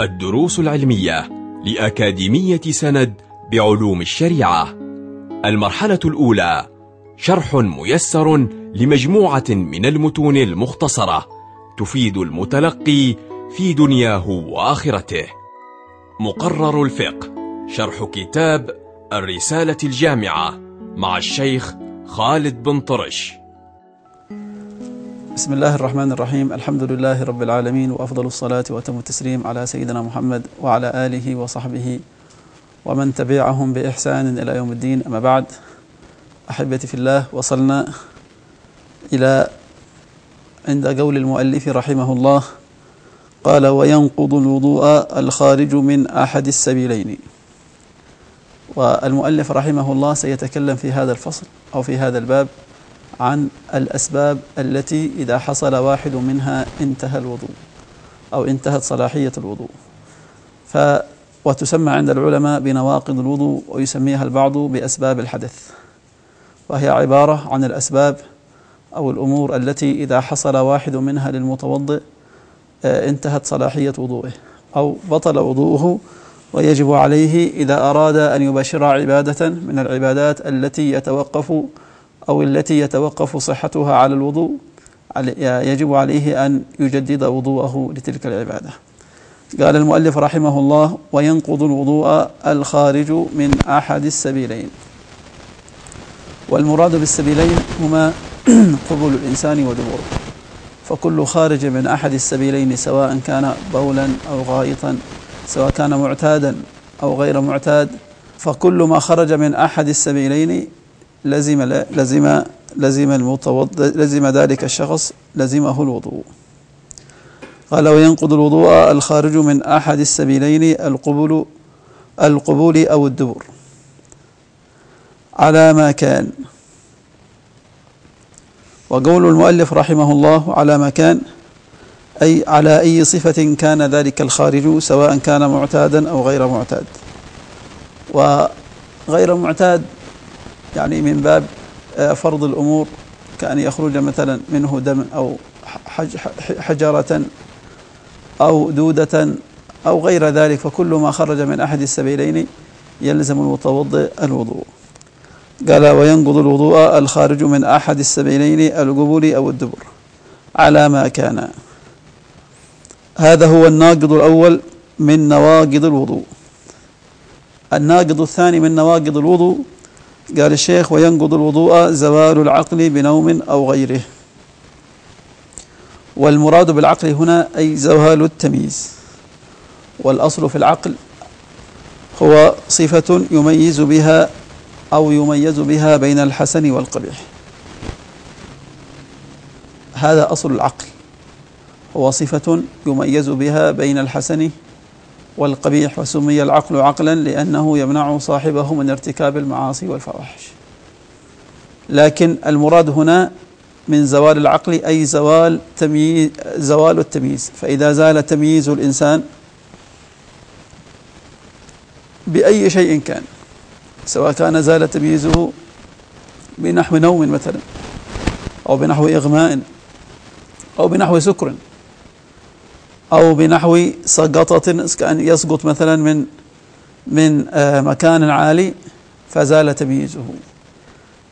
الدروس العلمية لأكاديمية سند بعلوم الشريعة. المرحلة الأولى شرح ميسر لمجموعة من المتون المختصرة تفيد المتلقي في دنياه وآخرته. مقرر الفقه شرح كتاب الرسالة الجامعة مع الشيخ خالد بن طرش. بسم الله الرحمن الرحيم الحمد لله رب العالمين وأفضل الصلاة وأتم التسليم على سيدنا محمد وعلى آله وصحبه ومن تبعهم بإحسان إلى يوم الدين أما بعد أحبتي في الله وصلنا إلى عند قول المؤلف رحمه الله قال وينقض الوضوء الخارج من أحد السبيلين والمؤلف رحمه الله سيتكلم في هذا الفصل أو في هذا الباب عن الأسباب التي إذا حصل واحد منها انتهى الوضوء أو انتهت صلاحية الوضوء. ف وتسمى عند العلماء بنواقض الوضوء ويسميها البعض بأسباب الحدث. وهي عبارة عن الأسباب أو الأمور التي إذا حصل واحد منها للمتوضئ انتهت صلاحية وضوءه أو بطل وضوءه ويجب عليه إذا أراد أن يباشر عبادة من العبادات التي يتوقف أو التي يتوقف صحتها على الوضوء يجب عليه أن يجدد وضوءه لتلك العبادة. قال المؤلف رحمه الله وينقض الوضوء الخارج من أحد السبيلين. والمراد بالسبيلين هما قبول الإنسان ودبره فكل خارج من أحد السبيلين سواء كان بولا أو غائطا سواء كان معتادا أو غير معتاد فكل ما خرج من أحد السبيلين لزم لزم لزم المتوض لزم ذلك الشخص لزمه الوضوء. قال وينقض الوضوء الخارج من أحد السبيلين القبول القبول أو الدبر. على ما كان. وقول المؤلف رحمه الله على ما كان أي على أي صفة كان ذلك الخارج سواء كان معتادا أو غير معتاد. وغير معتاد يعني من باب فرض الأمور كأن يخرج مثلا منه دم أو حجرة أو دودة أو غير ذلك فكل ما خرج من أحد السبيلين يلزم المتوضئ الوضوء. قال وينقض الوضوء الخارج من أحد السبيلين القبول أو الدبر على ما كان. هذا هو الناقض الأول من نواقض الوضوء. الناقض الثاني من نواقض الوضوء قال الشيخ وينقض الوضوء زوال العقل بنوم أو غيره. والمراد بالعقل هنا أي زوال التمييز. والأصل في العقل هو صفة يميز بها أو يميز بها بين الحسن والقبيح. هذا أصل العقل. هو صفة يميز بها بين الحسن والقبيح وسمي العقل عقلا لأنه يمنع صاحبه من ارتكاب المعاصي والفواحش. لكن المراد هنا من زوال العقل أي زوال تمييز زوال التمييز. فإذا زال تمييز الإنسان بأي شيء كان سواء كان زال تمييزه بنحو نوم مثلا أو بنحو إغماء أو بنحو سكر أو بنحو سقطة كأن يسقط مثلا من من مكان عالي فزال تمييزه.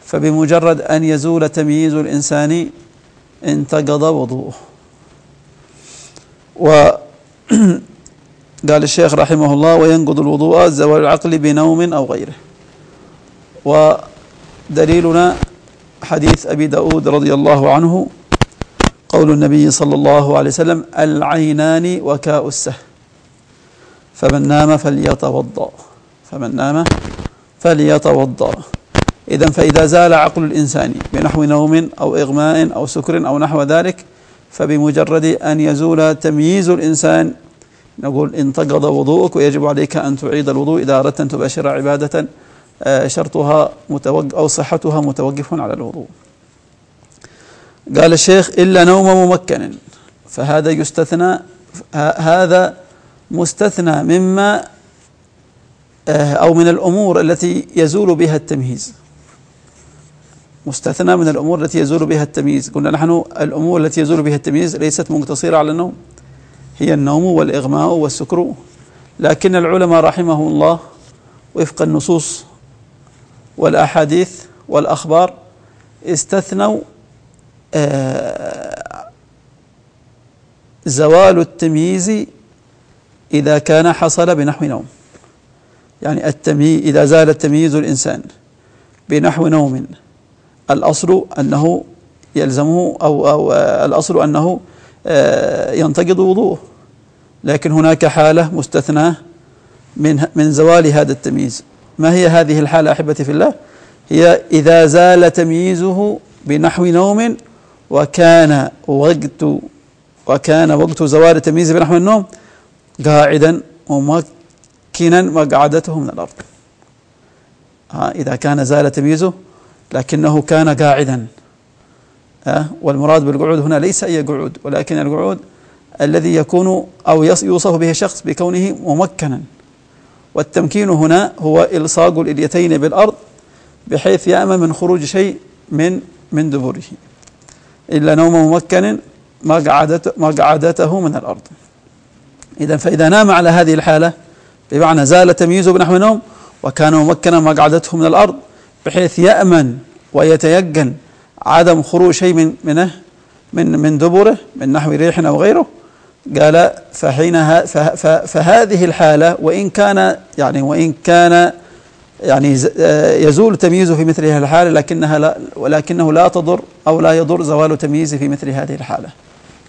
فبمجرد أن يزول تمييز الإنسان انتقض وضوءه. وقال الشيخ رحمه الله وينقض الوضوء زوال العقل بنوم أو غيره. ودليلنا حديث أبي داود رضي الله عنه قول النبي صلى الله عليه وسلم العينان وكاء السه فمن نام فليتوضأ. فمن نام فليتوضأ. إذا فإذا زال عقل الإنسان بنحو نوم أو إغماء أو سكر أو نحو ذلك فبمجرد أن يزول تمييز الإنسان نقول انتقض وضوءك ويجب عليك أن تعيد الوضوء إذا أردت أن تباشر عبادة شرطها متوقف أو صحتها متوقف على الوضوء. قال الشيخ إلا نوم ممكن. فهذا يستثنى هذا مستثنى مما أو من الأمور التي يزول بها التمييز. مستثنى من الأمور التي يزول بها التمييز. قلنا نحن الأمور التي يزول بها التمييز ليست مقتصرة على النوم. هي النوم والإغماء والسكر. لكن العلماء رحمهم الله وفق النصوص والأحاديث والأخبار استثنوا زوال التمييز إذا كان حصل بنحو نوم. يعني التمييز إذا زال التمييز الإنسان بنحو نوم. الأصل أنه يلزمه أو, أو الأصل أنه آه، ينتقض وضوءه. لكن هناك حالة مستثناة من من زوال هذا التمييز. ما هي هذه الحالة أحبتي في الله؟ هي إذا زال تمييزه بنحو نوم وكان وقت وكان وقت زوال التمييز بنحو النوم قاعدا ممكنا مقعدته من الأرض. ها إذا كان زال تمييزه لكنه كان قاعدا. والمراد بالقعود هنا ليس أي قعود ولكن القعود الذي يكون أو يوصف به الشخص بكونه ممكنا. والتمكين هنا هو إلصاق الإليتين بالأرض بحيث يأمن من خروج شيء من من دبره. إلا نوم ممكن مقعدته من الأرض. إذا فإذا نام على هذه الحالة بمعنى زال تمييزه بنحو النوم وكان ممكنا مقعدته من الأرض بحيث يأمن ويتيقن عدم خروج شيء من منه من من دبره من نحو ريح أو غيره. قال فحينها فهذه الحالة وإن كان يعني وإن كان يعني آه، يزول تمييزه في مثل هذه الحالة لكنها لا ولكنه لا تضر أو لا يضر زوال تمييزه في مثل هذه الحالة.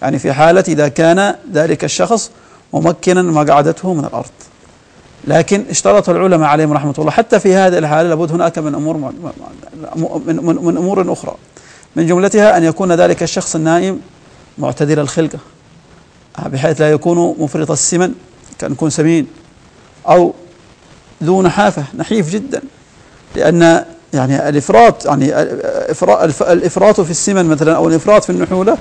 يعني في حالة إذا كان ذلك الشخص ممكنا مقعدته من الأرض. لكن اشترط العلماء عليهم رحمة الله حتى في هذه الحالة لابد هناك من أمور من, من, من أمور أخرى. من جملتها أن يكون ذلك الشخص النائم معتدل الخلقة بحيث لا يكون مفرط السمن كأن يكون سمين أو ذو نحافة نحيف جدا. لأن يعني الإفراط يعني الإفراط في السمن مثلا أو الإفراط في النحولة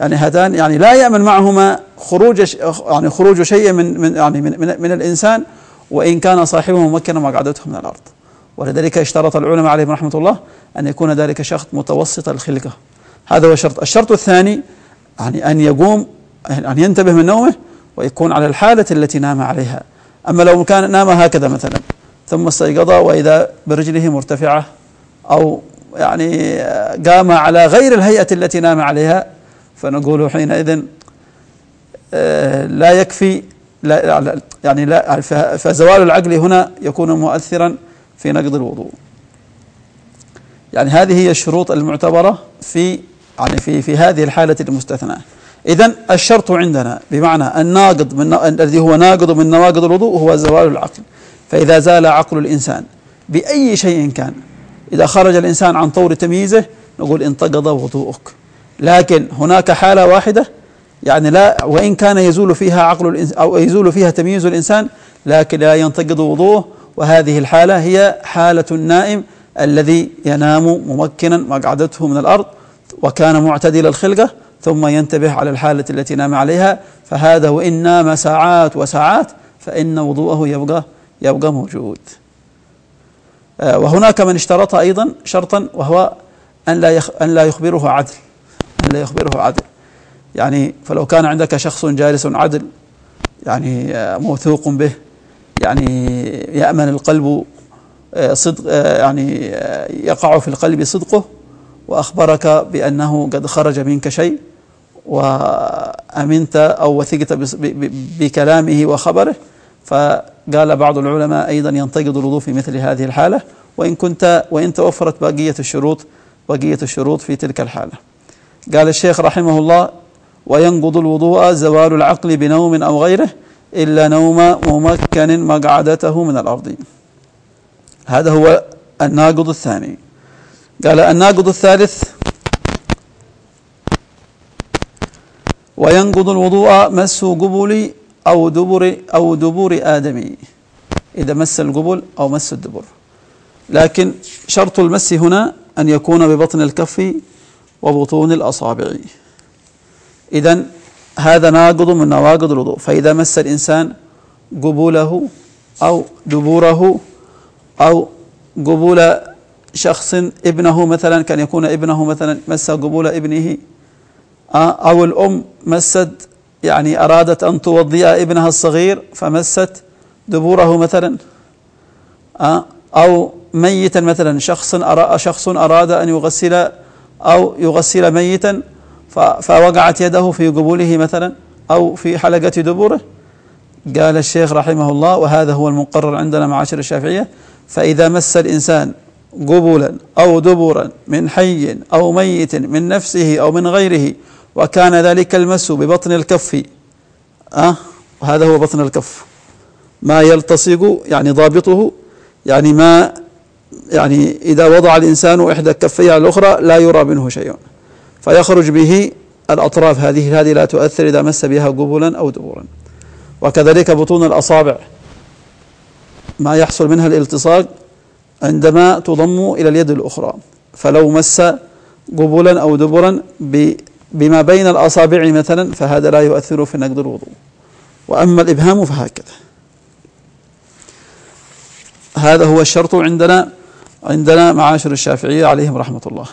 يعني هذان يعني لا يأمن معهما خروج يعني خروج شيء من من يعني من, من, من الإنسان وإن كان صاحبه ممكنا مقعدته من الأرض. ولذلك اشترط العلماء عليهم رحمة الله أن يكون ذلك شخص متوسط الخلقة. هذا هو الشرط. الشرط الثاني يعني أن يقوم أن ينتبه من نومه ويكون على الحالة التي نام عليها. أما لو كان نام هكذا مثلا ثم استيقظ وإذا برجله مرتفعة أو يعني قام على غير الهيئة التي نام عليها فنقول حينئذ آه، لا يكفي لا يعني لا فزوال العقل هنا يكون مؤثرا في نقض الوضوء. يعني هذه هي الشروط المعتبرة في يعني في في هذه الحالة المستثناة. إذا الشرط عندنا بمعنى الناقض من الذي هو ناقض من نواقض الوضوء هو زوال العقل. فإذا زال عقل الإنسان بأي شيء كان إذا خرج الإنسان عن طور تمييزه نقول انتقض وضوءك. لكن هناك حالة واحدة يعني لا وإن كان يزول فيها عقل أو يزول فيها تمييز الإنسان لكن لا ينتقض وضوءه وهذه الحالة هي حالة النائم الذي ينام ممكنا مقعدته من الأرض وكان معتدل الخلقة ثم ينتبه على الحالة التي نام عليها فهذا وإن نام ساعات وساعات فإن وضوءه يبقى يبقى موجود. آه، وهناك من اشترط أيضا شرطا وهو أن لا أن لا يخبره عدل أن لا يخبره عدل. يعني فلو كان عندك شخص جالس عدل يعني آه، موثوق به يعني يأمن القلب آه، صدق يعني يقع في القلب صدقه وأخبرك بأنه قد خرج منك شيء وأمنت أو وثقت بكلامه وخبره فقال بعض العلماء أيضا ينتقد الوضوء في مثل هذه الحالة وإن كنت وإن توفرت بقية الشروط بقية الشروط في تلك الحالة. قال الشيخ رحمه الله وينقض الوضوء زوال العقل بنوم أو غيره إلا نوم ممكن مقعدته من الأرض. هذا هو الناقض الثاني. قال الناقض الثالث وينقض الوضوء مس قبل أو دبر أو دبور آدمي. إذا مس القبل أو مس الدبر. لكن شرط المس هنا أن يكون ببطن الكف وبطون الأصابع. إذا هذا ناقض من نواقض الوضوء. فإذا مس الإنسان قبوله أو دبوره أو قبول شخص ابنه مثلا كان يكون ابنه مثلا مس قبول ابنه أو الأم مست يعني أرادت أن توضئ ابنها الصغير فمست دبوره مثلا أو ميتا مثلا شخص شخص أراد أن يغسل أو يغسل ميتا فوقعت يده في قبوله مثلا أو في حلقة دبوره. قال الشيخ رحمه الله وهذا هو المقرر عندنا معاشر الشافعية فإذا مس الإنسان قبولا أو دبرا من حي أو ميت من نفسه أو من غيره وكان ذلك المس ببطن الكف. أه؟ وهذا هو بطن الكف. ما يلتصق يعني ضابطه يعني ما يعني إذا وضع الإنسان إحدى كفيه على الأخرى لا يرى منه شيء. فيخرج به الأطراف هذه هذه لا تؤثر إذا مس بها قبلا أو دبورا. وكذلك بطون الأصابع. ما يحصل منها الالتصاق عندما تضم إلى اليد الأخرى. فلو مس قبلا أو دبرا بما بين الأصابع مثلا فهذا لا يؤثر في نقد الوضوء. وأما الإبهام فهكذا. هذا هو الشرط عندنا عندنا معاشر الشافعية عليهم رحمة الله.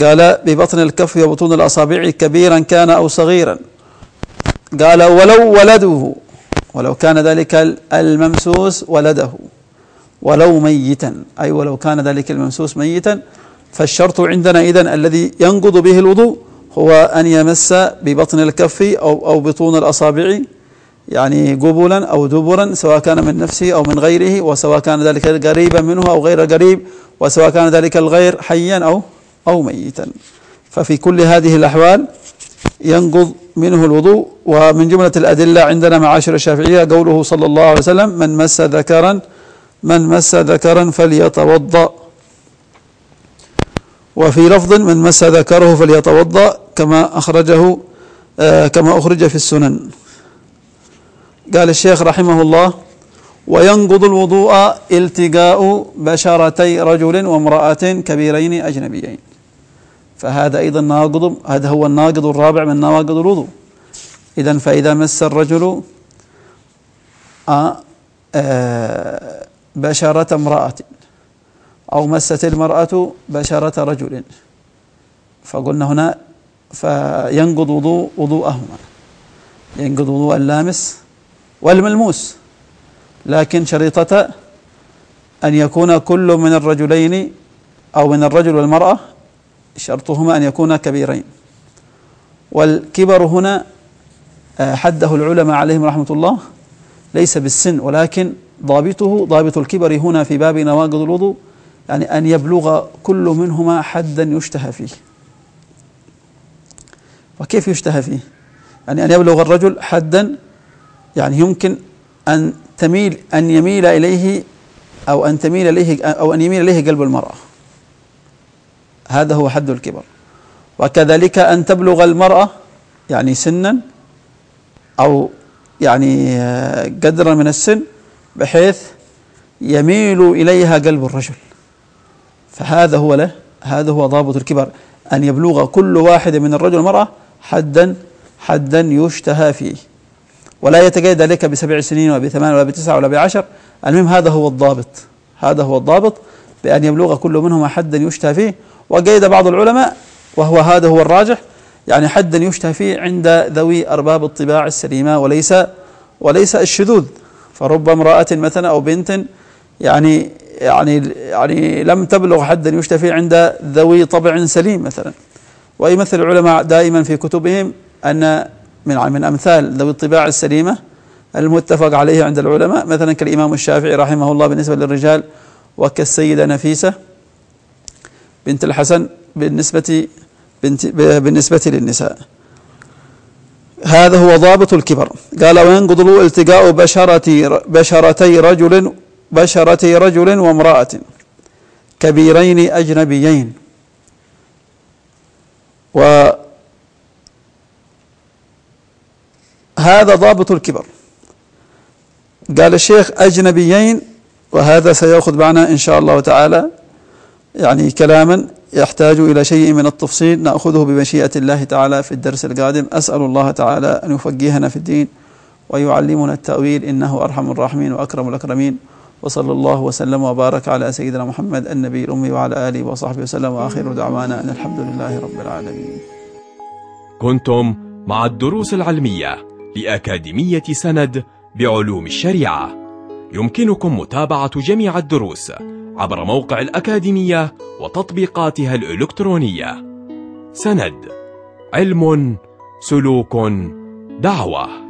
قال ببطن الكف وبطون الأصابع كبيرا كان أو صغيرا. قال ولو ولده ولو كان ذلك الممسوس ولده. ولو ميتا. أي ولو كان ذلك الممسوس ميتا. فالشرط عندنا إذن الذي ينقض به الوضوء هو أن يمس ببطن الكف أو أو بطون الأصابع يعني قبولا أو دبرا سواء كان من نفسه أو من غيره وسواء كان ذلك قريبا منه أو غير قريب وسواء كان ذلك الغير حيا أو أو ميتا. ففي كل هذه الأحوال ينقض منه الوضوء. ومن جملة الأدلة عندنا معاشر الشافعية قوله صلى الله عليه وسلم من مس ذكرا من مس ذكرا فليتوضأ. وفي لفظ من مس ذكره فليتوضأ كما أخرجه آه كما أخرج في السنن. قال الشيخ رحمه الله وينقض الوضوء التقاء بشرتي رجل وامرأة كبيرين أجنبيين. فهذا أيضا ناقض هذا هو الناقض الرابع من نواقض الوضوء. إذا فإذا مس الرجل آه، آه، بشرة امرأة. أو مست المرأة بشرة رجل. فقلنا هنا فينقض وضوء وضوءهما. ينقض وضوء اللامس والملموس. لكن شريطة أن يكون كل من الرجلين أو من الرجل والمرأة شرطهما أن يكونا كبيرين. والكبر هنا آه، حده العلماء عليهم رحمة الله ليس بالسن ولكن ضابطه ضابط الكبر هنا في باب نواقض الوضوء يعني أن يبلغ كل منهما حدا يشتهى فيه. وكيف يشتهى فيه؟ يعني أن يبلغ الرجل حدا يعني يمكن أن تميل أن يميل إليه أو أن تميل إليه أو أن يميل إليه قلب المرأة. هذا هو حد الكبر. وكذلك أن تبلغ المرأة يعني سنا أو يعني قدرا من السن بحيث يميل إليها قلب الرجل. فهذا هو له هذا هو ضابط الكبر. أن يبلغ كل واحد من الرجل والمرأة حدا حدا يشتهى فيه. ولا يتقيد ذلك بسبع سنين ولا بثمان ولا بتسعة ولا بعشر. المهم هذا هو الضابط. هذا هو الضابط بأن يبلغ كل منهما حدا يشتهى فيه. وقيد بعض العلماء وهو هذا هو الراجح. يعني حدا يشتهى فيه عند ذوي أرباب الطباع السليمة وليس وليس الشذوذ. فرب امرأة مثلا أو بنت يعني يعني يعني لم تبلغ حدا يشتهى فيه عند ذوي طبع سليم مثلا. ويمثل العلماء دائما في كتبهم أن من من أمثال ذوي الطباع السليمة المتفق عليه عند العلماء مثلا كالإمام الشافعي رحمه الله بالنسبة للرجال وكالسيدة نفيسة بنت الحسن بالنسبة بنت بالنسبة للنساء. هذا هو ضابط الكبر. قال وينقض التقاء بشرة بشرتي رجل بشرتي رجل وامرأة كبيرين أجنبيين. و هذا ضابط الكبر. قال الشيخ أجنبيين وهذا سيأخذ معنا إن شاء الله تعالى. يعني كلاما يحتاج إلى شيء من التفصيل نأخذه بمشيئة الله تعالى في الدرس القادم. أسأل الله تعالى أن يفقهنا في الدين ويعلمنا التأويل إنه أرحم الراحمين وأكرم الأكرمين. وصلى الله وسلم وبارك على سيدنا محمد النبي الأمي وعلى آله وصحبه وسلم. وآخر دعوانا أن الحمد لله رب العالمين. كنتم مع الدروس العلمية لأكاديمية سند بعلوم الشريعة. يمكنكم متابعة جميع الدروس عبر موقع الأكاديمية وتطبيقاتها الإلكترونية. سند علم سلوك دعوة.